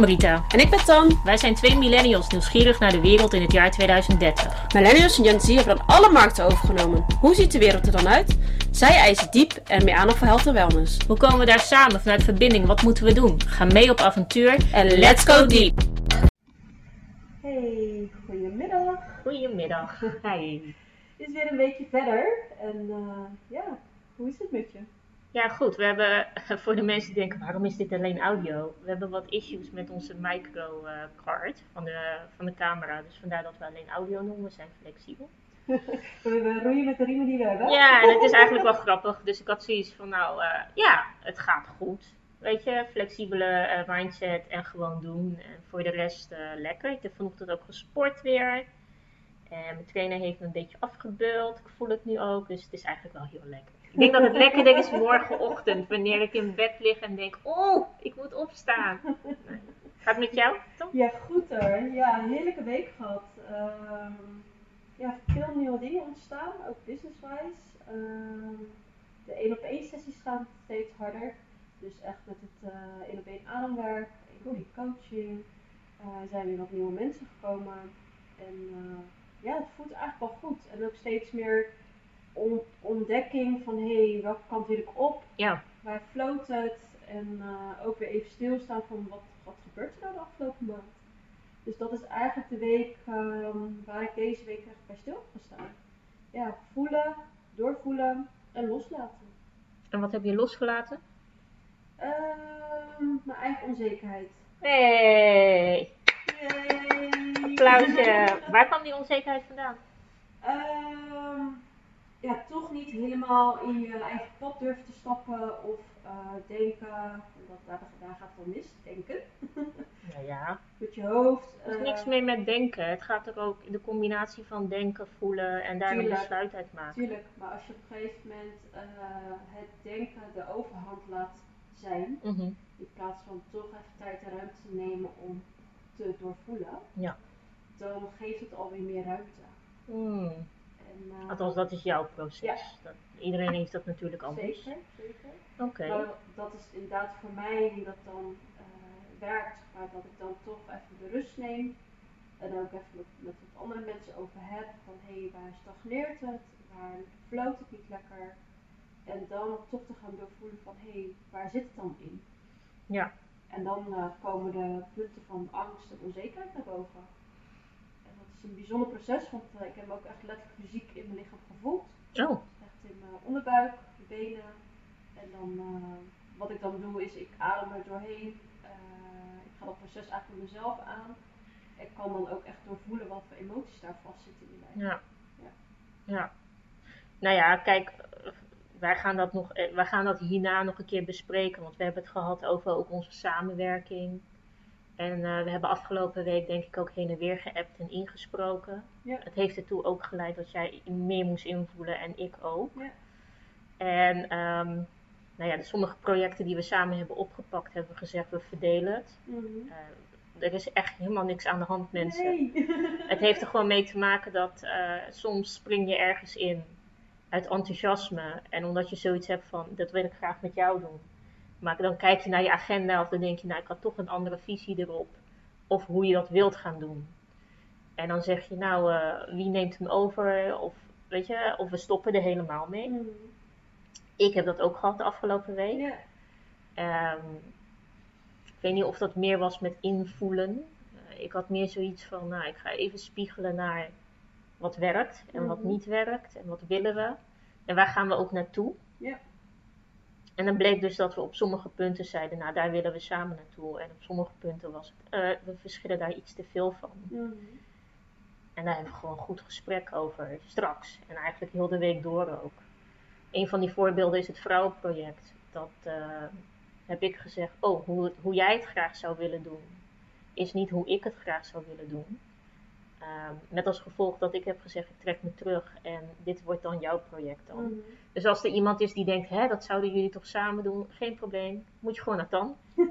ben Amrita. En ik ben Tan. Wij zijn twee millennials nieuwsgierig naar de wereld in het jaar 2030. Millennials en Gen Z hebben dan alle markten overgenomen. Hoe ziet de wereld er dan uit? Zij eisen diep en meer aandacht voor health en wellness. Hoe komen we daar samen vanuit verbinding? Wat moeten we doen? Ga mee op avontuur En let's go deep! Hey, goedemiddag. Goedemiddag. Hi. Het is weer een weekje verder. En eh, ja, hoe is het met je? Ja, goed. We hebben, voor de mensen die denken, waarom is dit alleen audio? We hebben wat issues met onze microcard van, de, van de camera. Dus vandaar dat we alleen audio noemen. We zijn flexibel. We roeien met de riemen die we hebben. Ja, en het is eigenlijk wel grappig. Dus ik had zoiets van, nou eh, ja, het gaat goed. Weet je, flexibele eh, mindset en gewoon doen. En voor de rest eh, lekker. Ik heb vanochtend ook gesport weer. En mijn trainer heeft me een beetje afgebeuld. Ik voel het nu ook, dus het is eigenlijk wel heel lekker. Ik denk dat het lekkerder is morgenochtend, wanneer ik in bed lig en denk, oh, ik moet opstaan. Gaat het met jou, Tom? Ja, goed hoor. Ja, een heerlijke week gehad. Ehm, ja, veel nieuwe dingen ontstaan, ook business-wise. Ehm, de 1 op 1 sessies gaan steeds harder. Dus echt met het eh 1 op 1 ademwerk, 1 op 1 coaching. Eh, zijn weer wat nieuwe mensen gekomen. En eh, ja, het voelt eigenlijk wel goed. En ook steeds meer ontdekking van hé, hey, welke kant wil ik op? Ja. Waar floot het? En eh, ook weer even stilstaan van wat, wat gebeurt er nou de afgelopen maand? Dus dat is eigenlijk de week ehm, waar ik deze week echt bij stil heb gestaan. Ja, voelen, doorvoelen en loslaten. En wat heb je losgelaten? Ehm, mijn eigen onzekerheid. Hey, Yay! applausje. Waar kwam die onzekerheid vandaan? Ehm, helemaal in je eigen pad durven te stappen of eh, denken, dat, daar, daar gaat wel mis, denken. Nou ja, Met je hoofd. er is eh, niks meer met denken. Het gaat er ook in de combinatie van denken, voelen en daar een besluit uit maken. Tuurlijk, maar als je op een gegeven moment eh, het denken de overhand laat zijn, Mhm. in plaats van toch even tijd en ruimte te nemen om te doorvoelen, Ja. dan geeft het alweer meer ruimte. Hmm. En, eh, Althans, dat is jouw proces. Ja. Dat, iedereen heeft dat natuurlijk anders. Zeker, zeker. Oké. Maar dat is inderdaad voor mij hoe dat dan eh, werkt, maar dat ik dan toch even de rust neem en ook even met, met wat andere mensen over heb van hé, hey, waar stagneert het, waar floot het niet lekker en dan toch te gaan doorvoelen van hé, hey, waar zit het dan in? Ja. En dan eh, komen de punten van angst en onzekerheid naar boven. Is een bijzonder proces, want eh, ik heb ook echt letterlijk fysiek in mijn lichaam gevoeld Oh, echt in mijn onderbuik, de benen. En dan, eh, wat ik dan doe, is ik adem er doorheen. Eh, ik ga dat proces eigenlijk met mezelf aan. Ik kan dan ook echt doorvoelen wat voor emoties daar vastzitten in lijf. ja. Ja. Ja. Nou ja, kijk, wij gaan, dat nog, wij gaan dat hierna nog een keer bespreken. Want we hebben het gehad over ook onze samenwerking. En eh, we hebben afgelopen week denk ik ook heen en weer geappt en ingesproken. Ja. Het heeft ertoe ook geleid dat jij meer moest invoelen en ik ook. Ja. En ehm, nou ja, de sommige projecten die we samen hebben opgepakt, hebben we gezegd we verdelen het. Mhm. Eh, er is echt helemaal niks aan de hand, mensen. Nee. Het heeft er gewoon mee te maken dat eh, soms spring je ergens in uit enthousiasme. En omdat je zoiets hebt van, dat wil ik graag met jou doen. Maar dan kijk je naar je agenda of dan denk je, nou ik had toch een andere visie erop. Of hoe je dat wilt gaan doen. En dan zeg je, nou eh, wie neemt hem over? Of weet je, of we stoppen er helemaal mee. Mhm. Ik heb dat ook gehad de afgelopen week. Ehm, ik weet niet of dat meer was met invoelen. Eh, ik had meer zoiets van, nou, ik ga even spiegelen naar wat werkt en wat Mhm. niet werkt en wat willen we. En waar gaan we ook naartoe. Ja. En dan bleek dus dat we op sommige punten zeiden, nou, daar willen we samen naartoe. En op sommige punten was het, eh, we verschillen daar iets te veel van. Mhm. En daar hebben we gewoon een goed gesprek over straks. En eigenlijk heel de week door ook. Een van die voorbeelden is het vrouwenproject. Dat eh, heb ik gezegd, oh, hoe, hoe jij het graag zou willen doen, is niet hoe ik het graag zou willen doen. Ehm, met als gevolg dat ik heb gezegd, ik trek me terug en dit wordt dan jouw project dan. Mhm. Dus als er iemand is die denkt, hè, dat zouden jullie toch samen doen, geen probleem, moet je gewoon naar TAN.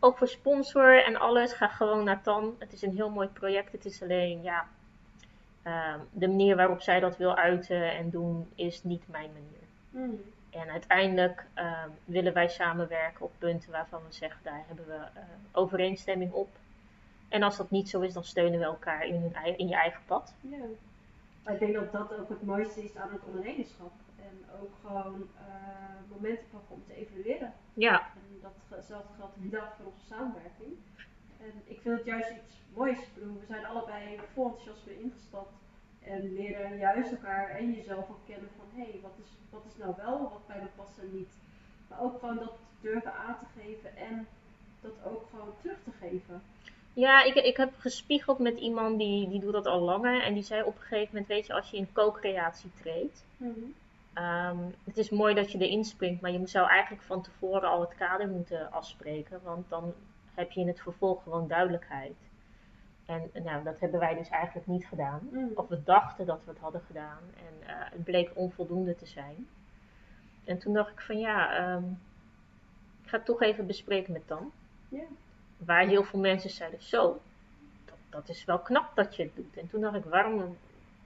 Ook voor sponsor en alles, ga gewoon naar TAN. Het is een heel mooi project, het is alleen, ja, ehm, de manier waarop zij dat wil uiten en doen, is niet mijn manier. Mhm. En uiteindelijk ehm, willen wij samenwerken op punten waarvan we zeggen, daar hebben we eh, overeenstemming op. En als dat niet zo is, dan steunen we elkaar in, hun, in je eigen pad. Ja. Maar ik denk dat dat ook het mooiste is aan het ondernemerschap. En ook gewoon eh, momenten pakken om te evalueren. Ja, En datzelfde geldt inderdaad voor onze samenwerking. En ik vind het juist iets moois. We zijn allebei vol enthousiasme ingestapt. En leren juist elkaar en jezelf ook kennen van hé, hey, wat, is, wat is nou wel, wat bij me past en niet. Maar ook gewoon dat durven aan te geven en dat ook gewoon terug te geven. ja ik, ik heb gespiegeld met iemand die, die doet dat al langer. En die zei op een gegeven moment, weet je, als je in co-creatie treedt. Ehm, het is mooi dat je erin springt, maar je zou eigenlijk van tevoren al het kader moeten afspreken, want dan heb je in het vervolg gewoon duidelijkheid. En nou, dat hebben wij dus eigenlijk niet gedaan. Mhm. Of we dachten dat we het hadden gedaan en eh, het bleek onvoldoende te zijn. En toen dacht ik van ja, ehm, ik ga het toch even bespreken met Dan. Waar heel veel mensen zeiden, zo, dat, dat is wel knap dat je het doet. En toen dacht ik, waarom,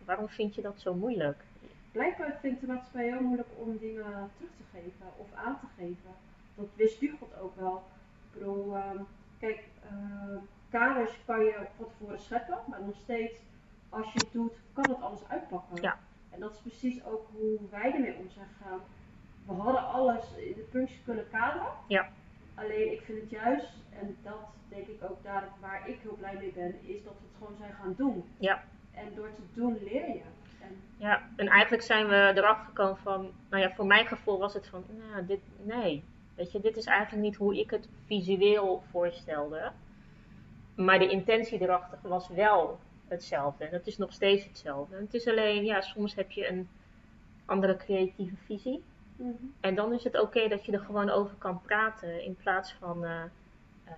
waarom vind je dat zo moeilijk? Blijkbaar vindt de maatschappij heel moeilijk om dingen terug te geven of aan te geven. Dat weerspiegelt ook wel. Ik bedoel, ehm, kijk, eh, kaders kan je van tevoren scheppen, maar nog steeds, als je het doet, kan het alles uitpakken. Ja. En dat is precies ook hoe wij ermee om zijn gegaan. We hadden alles in de puntjes kunnen kaderen. Ja. Alleen ik vind het juist, en dat denk ik ook daar waar ik heel blij mee ben, is dat we het gewoon zijn gaan doen. Ja. En door te doen leer je. En Ja, en eigenlijk zijn we erachter gekomen van, nou ja, voor mijn gevoel was het van, nou, dit, nee. Weet je, dit is eigenlijk niet hoe ik het visueel voorstelde. Maar de intentie erachter was wel hetzelfde. En dat is nog steeds hetzelfde. Het is alleen, ja, soms heb je een andere creatieve visie. En dan is het oké dat je er gewoon over kan praten in plaats van eh, eh,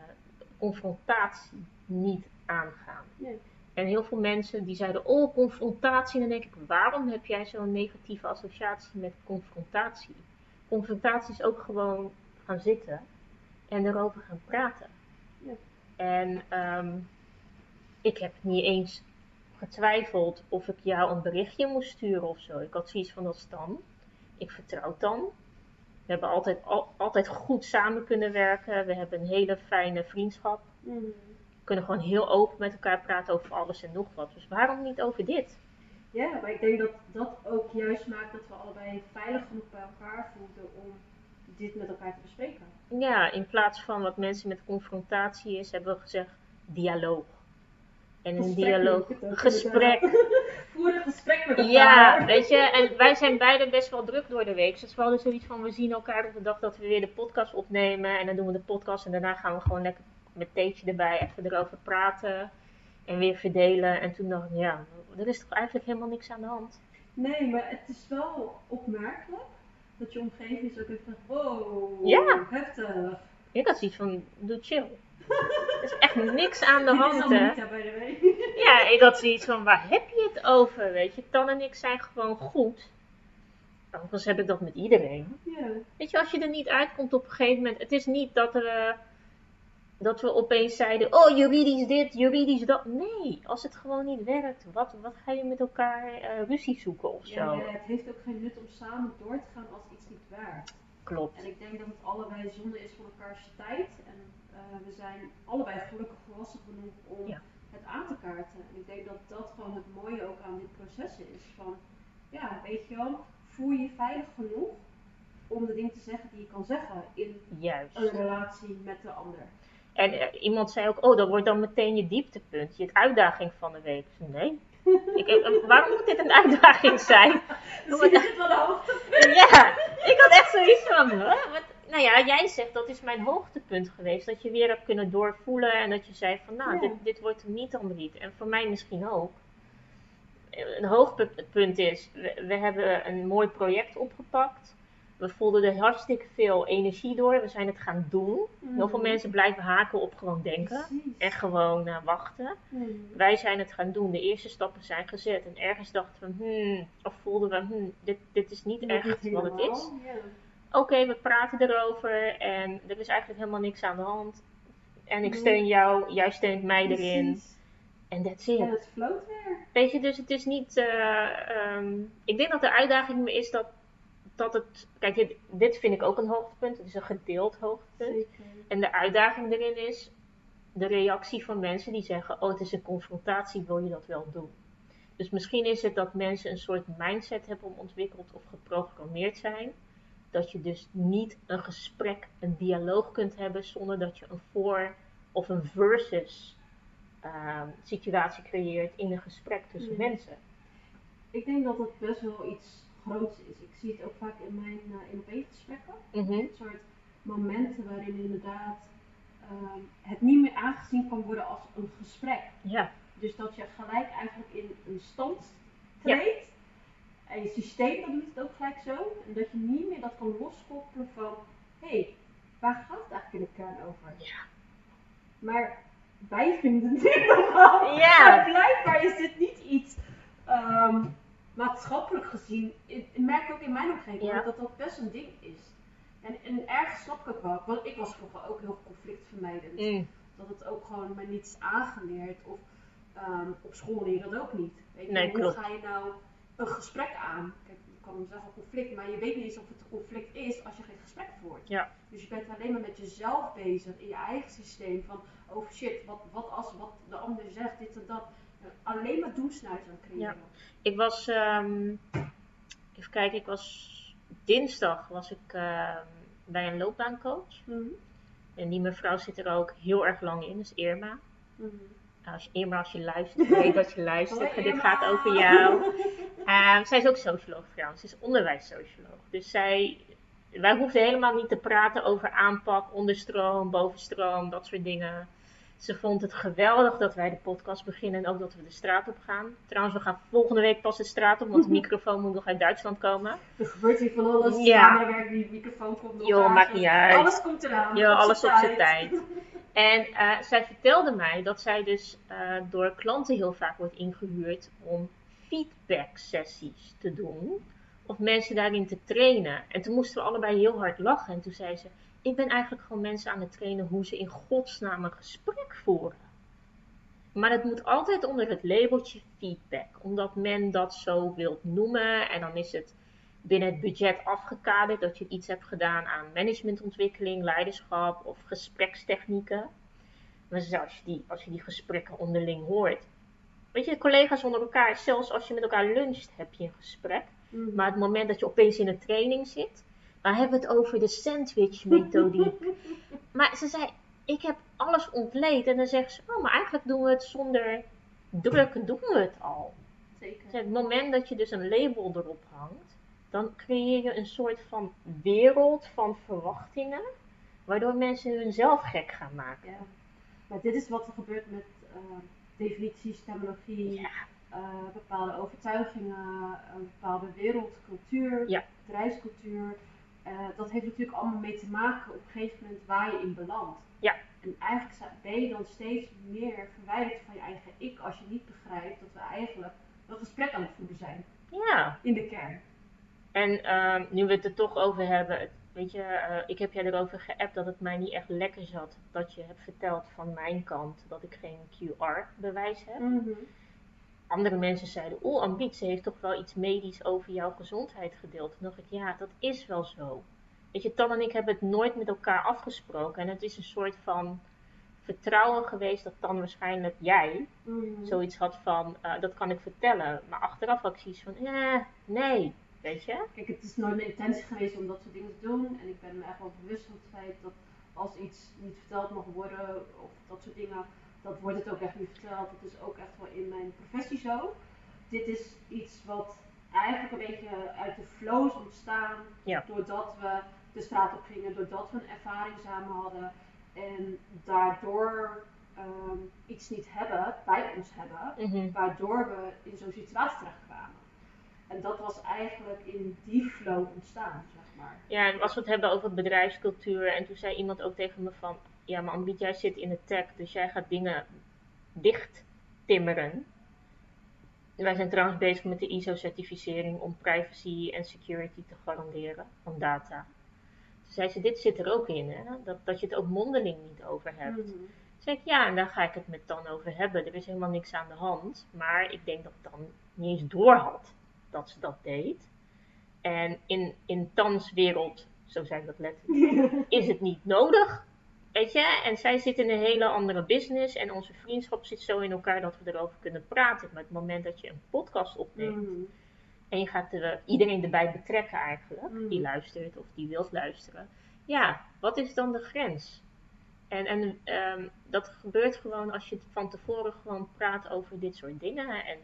confrontatie niet aangaan. Nee. En heel veel mensen die zeiden, oh confrontatie. En dan denk ik, waarom heb jij zo'n negatieve associatie met confrontatie? Confrontatie is ook gewoon gaan zitten en erover gaan praten. Ja. En ehm, ik heb niet eens getwijfeld of ik jou een berichtje moest sturen of zo. Ik had zoiets van, dat is dan. Ik vertrouw dan. We hebben altijd, al- altijd goed samen kunnen werken. We hebben een hele fijne vriendschap. We kunnen gewoon heel open met elkaar praten over alles en nog wat. Dus waarom niet over dit? Ja, maar ik denk dat dat ook juist maakt dat we allebei veilig genoeg bij elkaar voelden om dit met elkaar te bespreken. Ja, in plaats van wat mensen met confrontatie is, hebben we gezegd dialoog. En een dialoog, gesprek. Voer een gesprek met elkaar. Ja, weet je, en wij zijn beiden best wel druk door de week. Dus we hadden zoiets van, we zien elkaar op de dag dat we weer de podcast opnemen. En dan doen we de podcast en daarna gaan we gewoon lekker met theetje erbij even erover praten. En weer verdelen. En toen dacht ik, ja, er is toch eigenlijk helemaal niks aan de hand. Nee, maar het is wel opmerkelijk dat je omgeving is ook even van, wow, Ja. heftig. Ik had zoiets van, doe chill. Er is echt niks aan de hand, hè. Ja, ik had zoiets van, waar heb je het over? Weet je, Tan en ik zijn gewoon goed. Overigens heb ik dat met iedereen. Ja. Weet je, als je er niet uitkomt op een gegeven moment. Het is niet dat, er, eh, dat we opeens zeiden, oh juridisch dit, juridisch dat. Nee, als het gewoon niet werkt, wat, wat ga je met elkaar eh, ruzie zoeken of zo? Ja, ja, het heeft ook geen nut om samen door te gaan als iets niet werkt. Klopt. En ik denk dat het allebei zonde is van elkaars tijd. En eh, we zijn allebei gelukkig volwassen genoeg om Ja. het aan te kaarten. En ik denk dat dat gewoon het mooie ook aan dit proces is. Van, ja, weet je wel, voel je je veilig genoeg om de dingen te zeggen die je kan zeggen in Juist. een relatie met de ander. En eh, iemand zei ook, oh, dat wordt dan meteen je dieptepunt, je uitdaging van de week. Nee. Ik, eh, waarom moet dit een uitdaging zijn? Zie je dit wel hoogtepunt? Ja, ik had echt zoiets van, huh? Wat? Nou ja, jij zegt dat is mijn hoogtepunt geweest. Dat je weer hebt kunnen doorvoelen en dat je zei van, nou, Ja. dit, dit wordt hem niet dan niet. En voor mij misschien ook. Een hoogtepunt is, we, we hebben een mooi project opgepakt. We voelden er hartstikke veel energie door. We zijn het gaan doen. Heel veel Mhm. mensen blijven haken op gewoon denken. Precies. En gewoon eh, wachten. Mhm. Wij zijn het gaan doen. De eerste stappen zijn gezet. En ergens dachten we, hmm, of voelden we, hmm, dit, dit is niet echt wat het is. Ja. Oké, we praten erover en er is eigenlijk helemaal niks aan de hand. En ik steun jou, jij steunt mij erin. En that's En it. het floot weer. Weet je, dus het is niet. eh, ehm, ik denk dat de uitdaging is dat dat het, kijk, dit, dit vind ik ook een hoogtepunt. Het is een gedeeld hoogtepunt. Zeker. En de uitdaging erin is de reactie van mensen die zeggen: Oh, het is een confrontatie, wil je dat wel doen? Dus misschien is het dat mensen een soort mindset hebben ontwikkeld of geprogrammeerd zijn. Dat je dus niet een gesprek, een dialoog kunt hebben zonder dat je een voor- of een versus ehm, situatie creëert in een gesprek tussen Ja. mensen. Ik denk dat het best wel iets groots is. Ik zie het ook vaak in mijn uh, in op gesprekken. Mhm. Een soort momenten waarin inderdaad ehm, het niet meer aangezien kan worden als een gesprek. Ja, Dus dat je gelijk eigenlijk in een stand treedt. En je systeem dat doet het ook gelijk zo. En dat je niet meer dat kan loskoppelen van, hé, hey, waar gaat het eigenlijk in de kern over? Ja. Maar wij vinden dit nogal. Ja. Maar blijkbaar is dit niet iets ehm, maatschappelijk gezien. Ik, ik merk ook in mijn omgeving Ja. dat dat best een ding is. En, en ergens snap ik wel. Want ik was vroeger ook heel conflictvermijdend Mm. dat het ook gewoon mij niet is aangeleerd. Of ehm, op school leer je dat ook niet. Weet je, Nee, hoe klopt. ga je nou een gesprek aan? Kijk, je kan hem zeggen conflict, maar je weet niet eens of het een conflict is als je geen gesprek voert. Ja. Dus je bent alleen maar met jezelf bezig in je eigen systeem van oh shit, wat, wat als wat de ander zegt, dit en dat. En alleen maar doemsnuis aan creëren. Ja. Ik was, ehm, even kijken, ik was dinsdag was ik ehm, bij een loopbaancoach. Mhm. En die mevrouw zit er ook heel erg lang in, dat is Irma. Mhm. Nou, Als je, Irma, als je luistert, weet dat je luistert. Hoi, Dit gaat over jou. Ehm, zij is ook socioloog trouwens, ze is onderwijssocioloog. Dus zij, wij hoefden helemaal niet te praten over aanpak, onderstroom, bovenstroom, dat soort dingen. Ze vond het geweldig dat wij de podcast beginnen en ook dat we de straat op gaan. Trouwens, we gaan volgende week pas de straat op, want de microfoon moet nog uit Duitsland komen. Er gebeurt hier van alles. Ja. Werkt die microfoon komt nog Joh, maakt niet uit. Alles komt eraan. Ja, alles op zijn tijd. En eh, zij vertelde mij dat zij dus eh, door klanten heel vaak wordt ingehuurd om feedback sessies te doen. Of mensen daarin te trainen. En toen moesten we allebei heel hard lachen. En toen zei ze, ik ben eigenlijk gewoon mensen aan het trainen hoe ze in godsnaam een gesprek voeren. Maar het moet altijd onder het labeltje feedback. Omdat men dat zo wilt noemen. En dan is het binnen het budget afgekaderd dat je iets hebt gedaan aan managementontwikkeling, leiderschap of gesprekstechnieken. Maar je, die, als je die gesprekken onderling hoort. Weet je, collega's onder elkaar, zelfs als je met elkaar luncht, heb je een gesprek. Mhm. Maar het moment dat je opeens in een training zit, dan hebben we het over de sandwich-methodiek. maar ze zei, ik heb alles ontleed. En dan zegt ze, oh, maar eigenlijk doen we het zonder druk, doen we het al. Zeker. Dus het moment dat je dus een label erop hangt, dan creëer je een soort van wereld van verwachtingen, waardoor mensen hunzelf gek gaan maken. Ja. Maar dit is wat er gebeurt met eh, definities, terminologie, Ja. Eh, bepaalde overtuigingen, een bepaalde wereld, cultuur, Ja. bedrijfscultuur. Eh, dat heeft natuurlijk allemaal mee te maken op een gegeven moment waar je in belandt. Ja. En eigenlijk ben je dan steeds meer verwijderd van je eigen ik als je niet begrijpt dat we eigenlijk een gesprek aan het voeren zijn Ja. in de kern. En ehm, nu we het er toch over hebben, weet je, eh, ik heb jij erover geappt dat het mij niet echt lekker zat dat je hebt verteld van mijn kant dat ik geen QR-bewijs heb. Andere mensen zeiden, oeh, Ambiet, ze heeft toch wel iets medisch over jouw gezondheid gedeeld. Toen dacht ik, ja, dat is wel zo. Weet je, Tan en ik hebben het nooit met elkaar afgesproken. En het is een soort van vertrouwen geweest dat Tan waarschijnlijk jij Mhm. zoiets had van, eh, dat kan ik vertellen. Maar achteraf had ik zoiets van, eh, nee, weet je. Kijk, het is nooit mijn intentie geweest om dat soort dingen te doen. En ik ben me echt wel bewust van het feit dat als iets niet verteld mag worden of dat soort dingen, dat wordt het ook echt niet verteld. Dat is ook echt wel in mijn professie zo. Dit is iets wat eigenlijk een beetje uit de flow is ontstaan. Ja. Doordat we de straat op gingen, doordat we een ervaring samen hadden. En daardoor ehm, iets niet hebben, bij ons hebben, Mhm. waardoor we in zo'n situatie terechtkwamen. En dat was eigenlijk in die flow ontstaan, zeg maar. Ja, en als we het hebben over bedrijfscultuur, en toen zei iemand ook tegen me van, ja, maar Ambiet, jij zit in de tech, dus jij gaat dingen dicht timmeren. Wij zijn trouwens bezig met de ISO-certificering om privacy en security te garanderen van data. Toen zei ze, dit zit er ook in, hè? Dat, dat je het ook mondeling niet over hebt. Toen zei ik, ja, en daar ga ik het met Dan over hebben. Er is helemaal niks aan de hand. Maar ik denk dat Dan niet eens door had dat ze dat deed. En in, in Tans wereld, zo zei ik dat letterlijk, is het niet nodig. Weet je, en zij zit in een hele andere business en onze vriendschap zit zo in elkaar dat we erover kunnen praten. Maar het moment dat je een podcast opneemt Mhm. en je gaat er, iedereen erbij betrekken eigenlijk, Mhm. die luistert of die wilt luisteren. Ja, wat is dan de grens? En, en ehm, dat gebeurt gewoon als je van tevoren gewoon praat over dit soort dingen. En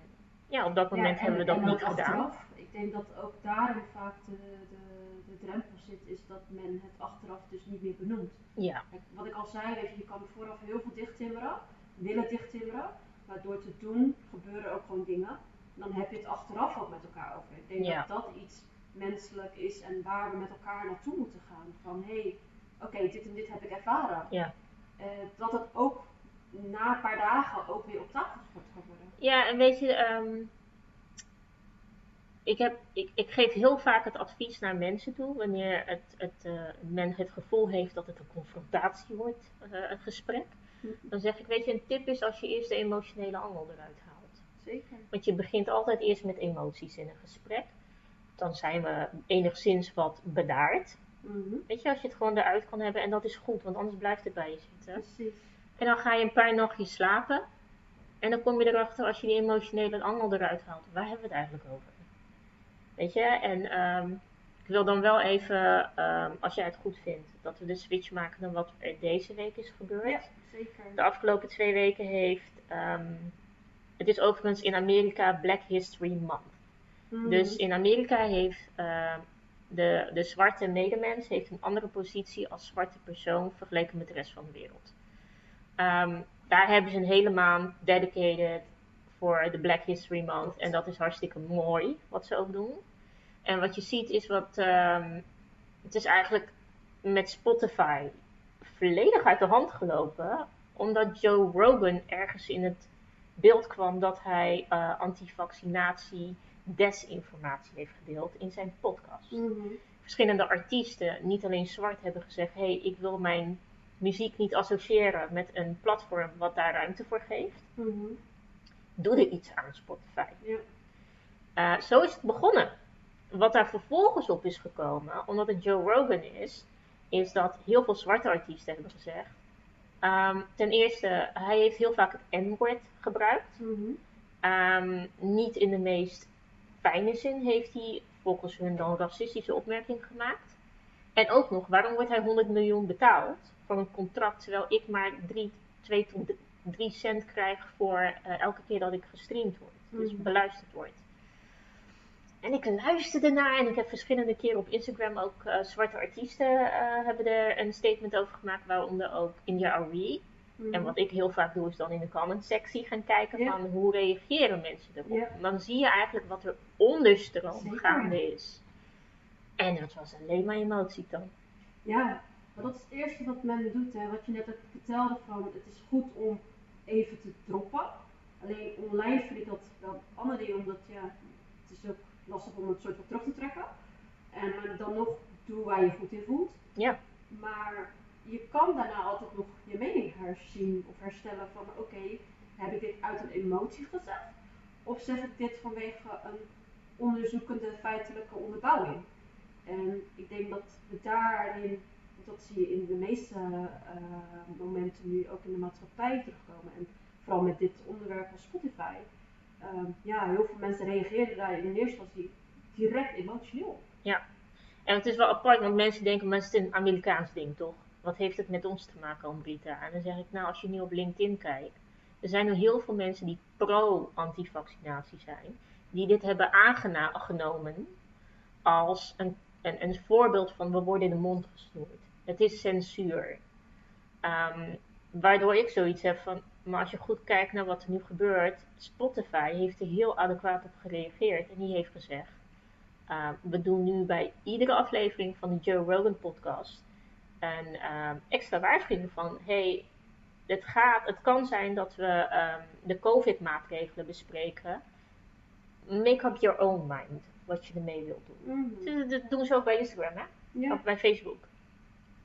ja, op dat Ja, moment en- hebben we dat niet gedaan. achteraf. Ik denk dat ook daarin vaak de, de, de drempel zit, is dat men het achteraf dus niet meer benoemt. Ja, wat ik al zei, weet je, je kan vooraf heel veel dichttimmeren, willen dichttimmeren, maar door te doen gebeuren ook gewoon dingen. Dan heb je het achteraf ook met elkaar over. Ik denk Ja. dat dat iets menselijk is en waar we met elkaar naartoe moeten gaan. Van hé, hey, oké, dit en dit heb ik ervaren. Ja. Eh, dat het ook na een paar dagen ook weer op tafel wordt geworden. ja en weet je, ehm, ik, heb, ik, ik geef heel vaak het advies naar mensen toe wanneer het, het, eh, men het gevoel heeft dat het een confrontatie wordt, eh, een gesprek. Dan zeg ik, weet je, een tip is als je eerst de emotionele angel eruit haalt. Zeker. Want je begint altijd eerst met emoties in een gesprek. Dan zijn we enigszins wat bedaard. Mhm. Weet je, als je het gewoon eruit kan hebben en dat is goed, want anders blijft het bij je zitten. Precies. En dan ga je een paar nachtjes slapen. En dan kom je erachter als je die emotionele angel eruit haalt. Waar hebben we het eigenlijk over? Weet je, en ehm, ik wil dan wel even, ehm, als jij het goed vindt, dat we de switch maken naar wat er deze week is gebeurd. Ja, zeker. De afgelopen twee weken heeft, ehm, het is overigens in Amerika Black History Month. Mhm. Dus in Amerika heeft de, de zwarte medemens heeft een andere positie als zwarte persoon vergeleken met de rest van de wereld. Daar hebben ze een hele maand dedicated voor de Black History Month. En dat is hartstikke mooi wat ze ook doen. En wat je ziet is wat. ehm, het is eigenlijk met Spotify volledig uit de hand gelopen. Omdat Joe Rogan ergens in het beeld kwam dat hij eh antivaccinatie desinformatie heeft gedeeld in zijn podcast. Mhm. Verschillende artiesten, niet alleen zwart, hebben gezegd: hey, ik wil mijn muziek niet associëren met een platform wat daar ruimte voor geeft. Mhm. Doe er iets aan Spotify. Ja. Eh, zo is het begonnen. Wat daar vervolgens op is gekomen, omdat het Joe Rogan is, is dat heel veel zwarte artiesten hebben gezegd. ehm, ten eerste, hij heeft heel vaak het N-woord gebruikt. Mhm. Ehm, niet in de meest fijne zin heeft hij volgens hun dan racistische opmerking gemaakt. En ook nog, waarom wordt hij 100 miljoen betaald voor een contract terwijl ik maar 3, 2 tot 3 cent krijg voor eh, elke keer dat ik gestreamd word, dus Mhm. beluisterd word. En ik luisterde naar en ik heb verschillende keren op Instagram ook eh, zwarte artiesten eh, hebben er een statement over gemaakt, waaronder ook India Arie. Mhm. En wat ik heel vaak doe, is dan in de comment sectie gaan kijken Ja. van hoe reageren mensen erop. Ja. Dan zie je eigenlijk wat er onderstroom gaande is. En dat was alleen maar emotie dan. Ja, maar dat is het eerste wat men doet. Hè. Wat je net vertelde van het is goed om even te droppen. Alleen online vind ik dat wel ding, omdat ja, het is ook lastig om het soort van terug te trekken. En dan nog doe waar je goed in voelt. Ja. Maar je kan daarna altijd nog je mening herzien of herstellen van oké, heb ik dit uit een emotie gezegd? Of zeg ik dit vanwege een onderzoekende feitelijke onderbouwing? En ik denk dat we daarin, dat zie je in de meeste eh, momenten nu ook in de maatschappij terugkomen. En vooral met dit onderwerp van Spotify. Ehm, ja, heel veel mensen reageerden daar in de eerste instantie direct emotioneel op. En het is wel apart, want mensen denken, maar het is een Amerikaans ding toch? Wat heeft het met ons te maken, Ambrita? En dan zeg ik, nou, als je nu op LinkedIn kijkt, er zijn nu heel veel mensen die pro-antivaccinatie zijn, die dit hebben aangenomen als een, een, een voorbeeld van we worden in de mond gesnoerd. Het is censuur. Ehm, waardoor ik zoiets heb van, maar als je goed kijkt naar wat er nu gebeurt, Spotify heeft er heel adequaat op gereageerd en die heeft gezegd, uh, we doen nu bij iedere aflevering van de Joe Rogan podcast een uh, extra waarschuwing van hey, het, gaat, het kan zijn dat we um, de COVID-maatregelen bespreken. Make up your own mind wat je ermee wilt doen. Mm -hmm. Dat doen ze ook bij Instagram, hè? Ja. Of bij Facebook.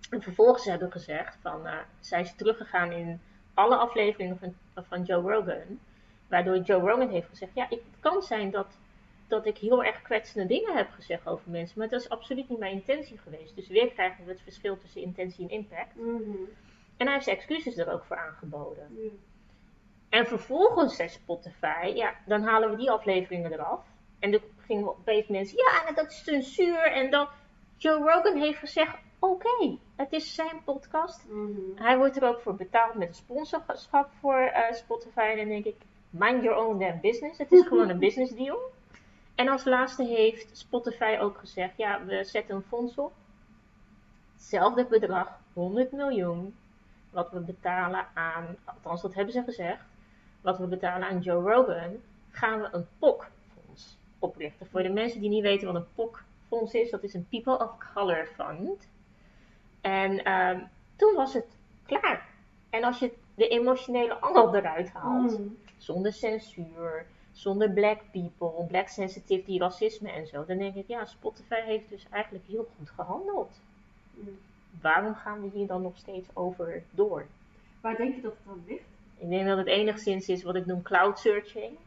En vervolgens hebben we gezegd van uh, zijn ze teruggegaan in alle afleveringen van, van Joe Rogan. Waardoor Joe Rogan heeft gezegd: ja, het kan zijn dat dat ik heel erg kwetsende dingen heb gezegd over mensen. Maar dat is absoluut niet mijn intentie geweest. Dus weer krijgen we het verschil tussen intentie en impact. Mhm. En hij heeft excuses er ook voor aangeboden. Ja. En vervolgens zei Spotify, ja, dan halen we die afleveringen eraf. En toen gingen opeens mensen, ja, dat is censuur. En dan, Joe Rogan heeft gezegd, oké, het is zijn podcast. Mhm. Hij wordt er ook voor betaald met sponsorschap voor eh, Spotify. En dan denk ik, mind your own damn business. Het is gewoon een business deal. En als laatste heeft Spotify ook gezegd, ja, we zetten een fonds op. Hetzelfde bedrag, 100 miljoen, wat we betalen aan, althans dat hebben ze gezegd, wat we betalen aan Joe Rogan, gaan we een POC-fonds oprichten. Voor de mensen die niet weten wat een POC-fonds is, dat is een People of Color Fund. En ehm, toen was het klaar. En als je de emotionele angel eruit haalt, Mhm. zonder censuur, zonder black people, black sensitivity, racisme en zo, dan denk ik, ja, Spotify heeft dus eigenlijk heel goed gehandeld. Mhm. Waarom gaan we hier dan nog steeds over door? Waar denk je dat het dan ligt? Ik denk dat het enigszins is wat ik noem cloud searching.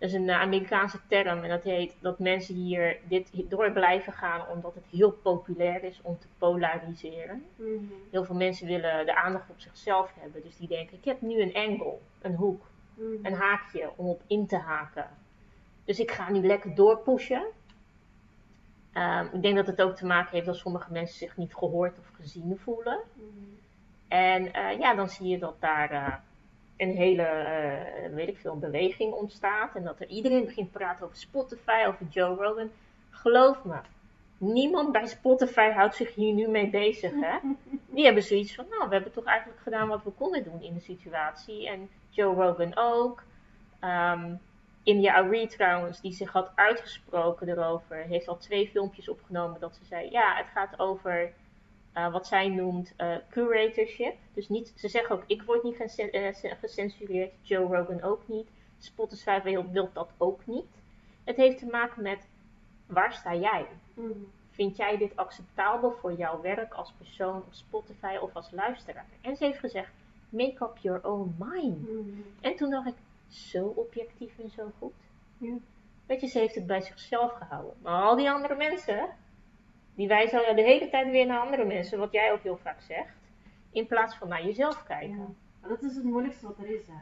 Dat is een eh, Amerikaanse term en dat heet dat mensen hier dit door blijven gaan omdat het heel populair is om te polariseren. Mhm. Heel veel mensen willen de aandacht op zichzelf hebben, dus die denken: ik heb nu een angle, een hoek, Mhm. een haakje om op in te haken. Dus ik ga nu lekker doorpushen. Ehm, ik denk dat het ook te maken heeft dat sommige mensen zich niet gehoord of gezien voelen. Mhm. En eh, ja, dan zie je dat daar eh, een hele, eh, weet ik veel, beweging ontstaat. En dat er iedereen begint te praten over Spotify, over Joe Rogan. Geloof me, niemand bij Spotify houdt zich hier nu mee bezig. Hè? Die hebben zoiets van, nou, we hebben toch eigenlijk gedaan wat we konden doen in de situatie. En Joe Rogan ook. Ehm, India Arie trouwens, die zich had uitgesproken erover, heeft al twee filmpjes opgenomen dat ze zei, ja, het gaat over eh, wat zij noemt eh, curatorship. Dus niet, ze zeggen ook, ik word niet eh, ce- gecensureerd, Joe Rogan ook niet, Spotify wil, wil dat ook niet. Het heeft te maken met, waar sta jij? Mhm. Vind jij dit acceptabel voor jouw werk als persoon op Spotify of als luisteraar? En ze heeft gezegd, make up your own mind. Mhm. En toen dacht ik, zo objectief en zo goed. Ja. Weet je, ze heeft het bij zichzelf gehouden. Maar al die andere mensen, die wijzen al de hele tijd weer naar andere mensen, wat jij ook heel vaak zegt. In plaats van naar jezelf kijken. Ja. Maar dat is het moeilijkste wat er is. Hè.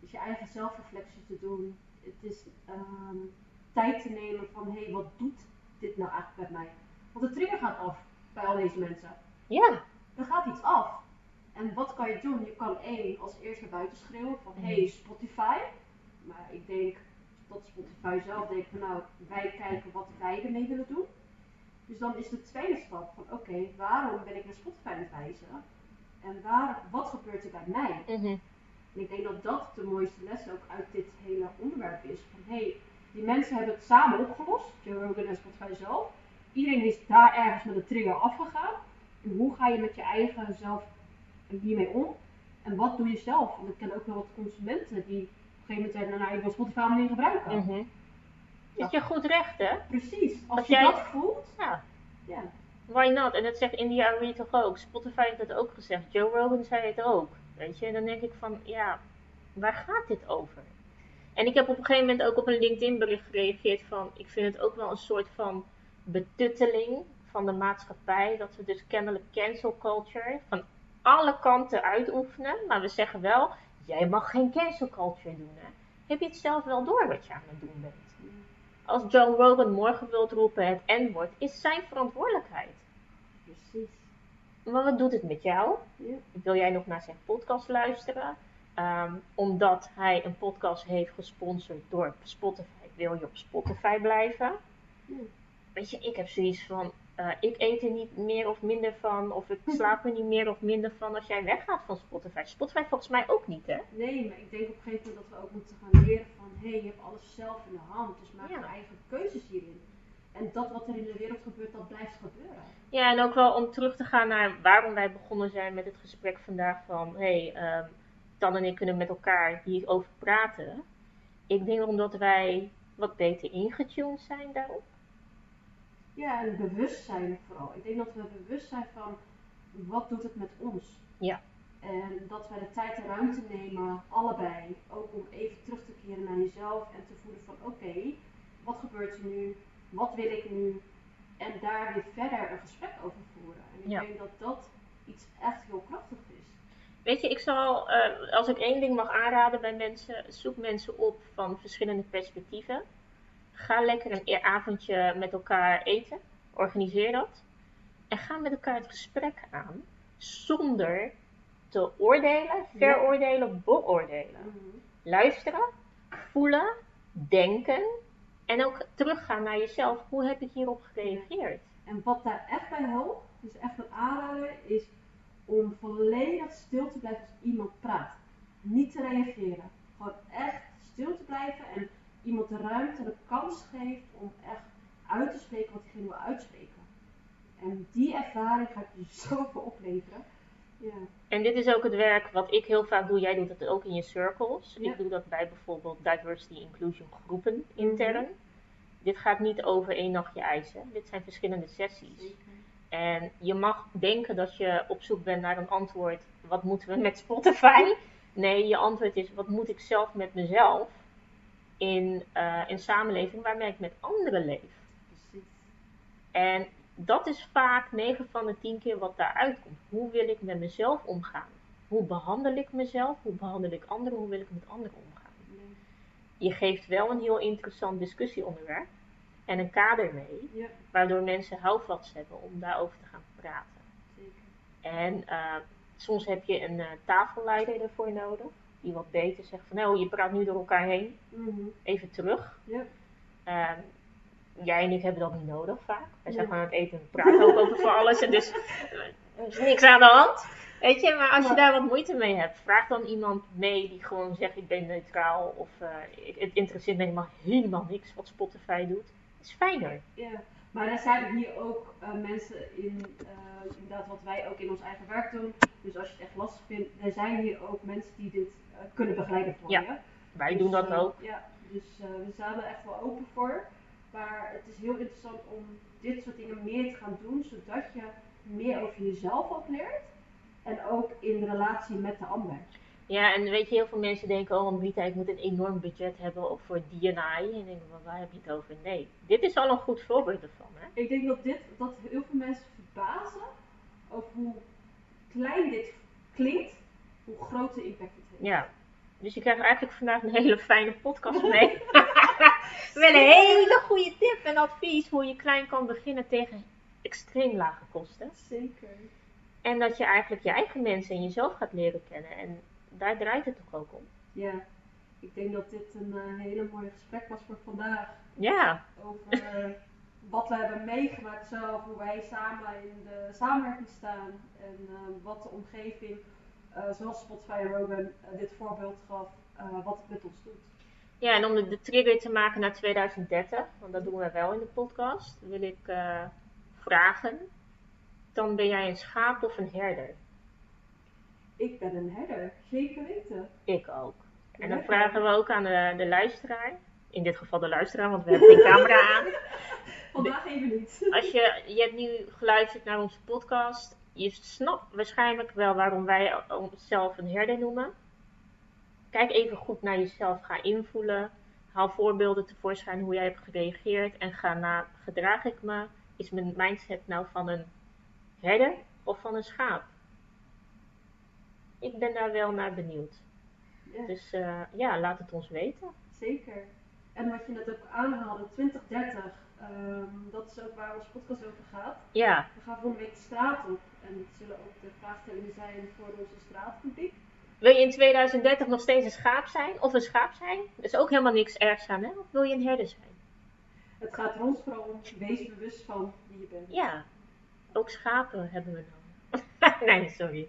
Dus je eigen zelfreflectie te doen. Het is ehm, tijd te nemen van hé, hey, wat doet dit nou eigenlijk met mij? Want de trigger gaat af bij al deze mensen. Ja, Er gaat iets af. En wat kan je doen? Je kan één als eerste buiten schreeuwen van hé hey, Spotify. Maar ik denk dat Spotify zelf denkt van nou wij kijken wat wij ermee willen doen. Dus dan is de tweede stap van oké, waarom ben ik naar Spotify aan het wijzen? En waar, wat gebeurt er bij mij? mhm, En ik denk dat dat de mooiste les ook uit dit hele onderwerp is. Van hé, hey, die mensen hebben het samen opgelost, Joe Rogan en Spotify zelf. Iedereen is daar ergens met een trigger afgegaan. En hoe ga je met je eigen zelf hiermee om? En wat doe je zelf? Want ik ken ook wel wat consumenten die op een gegeven moment zeiden, nou ik wil Spotify niet gebruiken. mhm. Is je goed recht, hè? Precies, als, Als je jij- dat voelt, Ja, ja. why not? En dat zegt India Arie toch ook. Spotify heeft het ook gezegd. Joe Rogan zei het ook. Weet je, en dan denk ik van, ja, waar gaat dit over? En ik heb op een gegeven moment ook op een LinkedIn bericht gereageerd van, ik vind het ook wel een soort van betutteling van de maatschappij. Dat we dus kennelijk cancel culture van alle kanten uitoefenen. Maar we zeggen wel, jij mag geen cancel culture doen. Hè? Heb je het zelf wel door wat je aan het doen bent? Als Joe Rogan morgen wilt roepen het N-woord, is zijn verantwoordelijkheid. Precies. Maar wat doet het met jou? Ja. Wil jij nog naar zijn podcast luisteren? Ehm, omdat hij een podcast heeft gesponsord door Spotify, wil je op Spotify blijven? Ja. Weet je, ik heb zoiets van, eh, ik eet er niet meer of minder van, of ik slaap er niet meer of minder van als jij weggaat van Spotify. Spotify volgens mij ook niet, hè? Nee, maar ik denk op een gegeven moment dat we ook moeten gaan leren van hé, hey, je hebt alles zelf in de hand, dus maak Ja. je eigen keuzes hierin. En dat wat er in de wereld gebeurt, dat blijft gebeuren. Ja, en ook wel om terug te gaan naar waarom wij begonnen zijn met het gesprek vandaag van, hé, hey, ehm, Dan en ik kunnen met elkaar hierover praten. Ik denk omdat wij wat beter ingetuned zijn daarop. Ja, en bewustzijn vooral. Ik denk dat we bewust zijn van wat doet het met ons. Ja. En dat wij de tijd en ruimte nemen, allebei, ook om even terug te keren naar jezelf en te voelen van oké, wat gebeurt er nu? Wat wil ik nu? En daar weer verder een gesprek over voeren. En ik Ja. denk dat dat iets echt heel krachtig is. Weet je, ik zal, eh, als ik één ding mag aanraden bij mensen, zoek mensen op van verschillende perspectieven. Ga lekker een e- avondje met elkaar eten. Organiseer dat. En ga met elkaar het gesprek aan. Zonder te oordelen, veroordelen, beoordelen. Luisteren, voelen, denken. En ook teruggaan naar jezelf. Hoe heb ik hierop gereageerd? En wat daar echt bij helpt, dus echt een aanrader, is om volledig stil te blijven als iemand praat. Niet te reageren. Gewoon echt stil te blijven en iemand de ruimte, de kans geeft om echt uit te spreken wat diegene wil uitspreken. En die ervaring gaat je zoveel opleveren. Ja, En dit is ook het werk wat ik heel vaak doe. Jij doet het ook in je circles. Ja. Ik doe dat bij bijvoorbeeld diversity inclusion groepen intern. Dit gaat niet over één nachtje ijzen. Dit zijn verschillende sessies. zeker. En je mag denken dat je op zoek bent naar een antwoord. Wat moeten we met Spotify? Nee, je antwoord is wat moet ik zelf met mezelf in eh, een samenleving waarmee ik met anderen leef. Precies. En dat is vaak 9 van de 10 keer wat daaruit komt. Hoe wil ik met mezelf omgaan? Hoe behandel ik mezelf? Hoe behandel ik anderen? Hoe wil ik met anderen omgaan? Nee. Je geeft wel een heel interessant discussieonderwerp en een kader mee, Ja, waardoor mensen houvast hebben om daarover te gaan praten. zeker. En eh, soms heb je een eh, tafelleider ervoor nodig, die wat beter zegt van nou, je praat nu door elkaar heen, Mhm. even terug. Ja, Ehm, jij en ik hebben dat niet nodig vaak. Wij zijn gewoon aan het eten en praten ook over van alles. En dus er is niks aan de hand. Weet je, maar als je daar wat moeite mee hebt, vraag dan iemand mee die gewoon zegt ik ben neutraal. Of eh, ik, het interesseert me helemaal, helemaal niks wat Spotify doet. Is fijner. ja. Maar er zijn hier ook eh, mensen in, eh, inderdaad wat wij ook in ons eigen werk doen. Dus als je het echt lastig vindt, er zijn hier ook mensen die dit kunnen begeleiden voor Ja, je. Wij Dus, doen dat eh, ook. Ja, dus eh, we staan er echt wel open voor. Maar het is heel interessant om dit soort dingen meer te gaan doen, zodat je meer over jezelf ook leert. En ook in relatie met de ander. Ja, en weet je, heel veel mensen denken, oh Brita, ik moet een enorm budget hebben op voor D&I. En ik denk, "Maar waar heb je het over? Nee, dit is al een goed voorbeeld ervan. Hè? Ik denk dat dit, dat heel veel mensen verbazen over hoe klein dit klinkt, hoe groot de impact het. Ja, dus je krijgt eigenlijk vandaag een hele fijne podcast mee. Met een hele goede tip en advies hoe je klein kan beginnen tegen extreem lage kosten. Zeker. En dat je eigenlijk je eigen mensen en jezelf gaat leren kennen. En daar draait het toch ook om. Ja, ik denk dat dit een eh, hele mooie gesprek was voor vandaag. Ja, over eh, wat we hebben meegemaakt zelf, hoe wij samen in de samenwerking staan en eh, wat de omgeving, zoals Spotify en Rogan eh, dit voorbeeld gaf, eh, wat het met ons doet. ja en om de, de trigger te maken naar 2030, want dat doen we wel in de podcast, wil ik eh, vragen. Dan ben jij een schaap of een herder? Ik ben een herder, zeker weten. Ik ook. En dan vragen we ook aan de, de luisteraar. In dit geval de luisteraar, want we hebben geen camera aan. Vandaag even niet. Als je, je hebt nu geluisterd naar onze podcast. Je snapt waarschijnlijk wel waarom wij onszelf een herder noemen. Kijk even goed naar jezelf. Ga invoelen. Haal voorbeelden tevoorschijn hoe jij hebt gereageerd. En ga na, gedraag ik me? Is mijn mindset nou van een herder of van een schaap? Ik ben daar wel naar benieuwd. Ja, Dus eh, ja, laat het ons weten. zeker. En wat je net ook aanhaalde, 2030, ehm, dat is ook waar onze podcast over gaat. Ja, We gaan volgende week de straat op en het zullen ook de vraagstellingen zijn voor onze straatpubliek. Wil je in 2030 nog steeds een schaap zijn of een schaap zijn? Er is ook helemaal niks ergs aan, hè? Of wil je een herder zijn? Het gaat er ons vooral om, wees bewust van wie je bent. Ja, ook schapen hebben we dan. nee, sorry. Nee.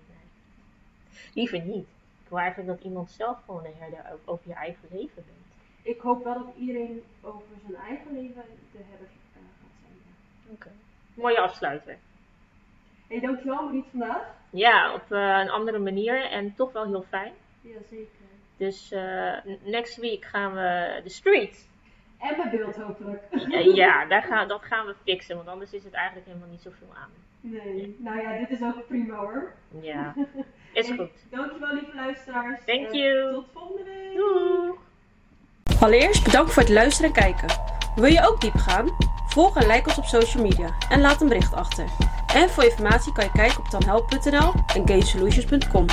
Liever niet. Ik wil eigenlijk dat iemand zelf gewoon een herder over je eigen leven bent. Ik hoop wel dat iedereen over zijn eigen leven de herder eh, gaat zijn. Oké. Mooie afsluiter. Hey, dankjewel Mariet vandaag. Ja, op eh, een andere manier en toch wel heel fijn. Jazeker. Dus eh, next week gaan we de street. En bij beeld hopelijk. Ja, daar gaan, dat gaan we fixen, want anders is het eigenlijk helemaal niet zoveel aan. Nee, nou ja, dit is ook prima hoor. Ja, is Hey, goed. Dankjewel lieve luisteraars. Thank you. Tot volgende week. Doeg! Allereerst bedankt voor het luisteren en kijken. Wil je ook diep gaan? Volg en like ons op social media en laat een bericht achter. En voor informatie kan je kijken op tanhelp.nl en gainsolutions.com.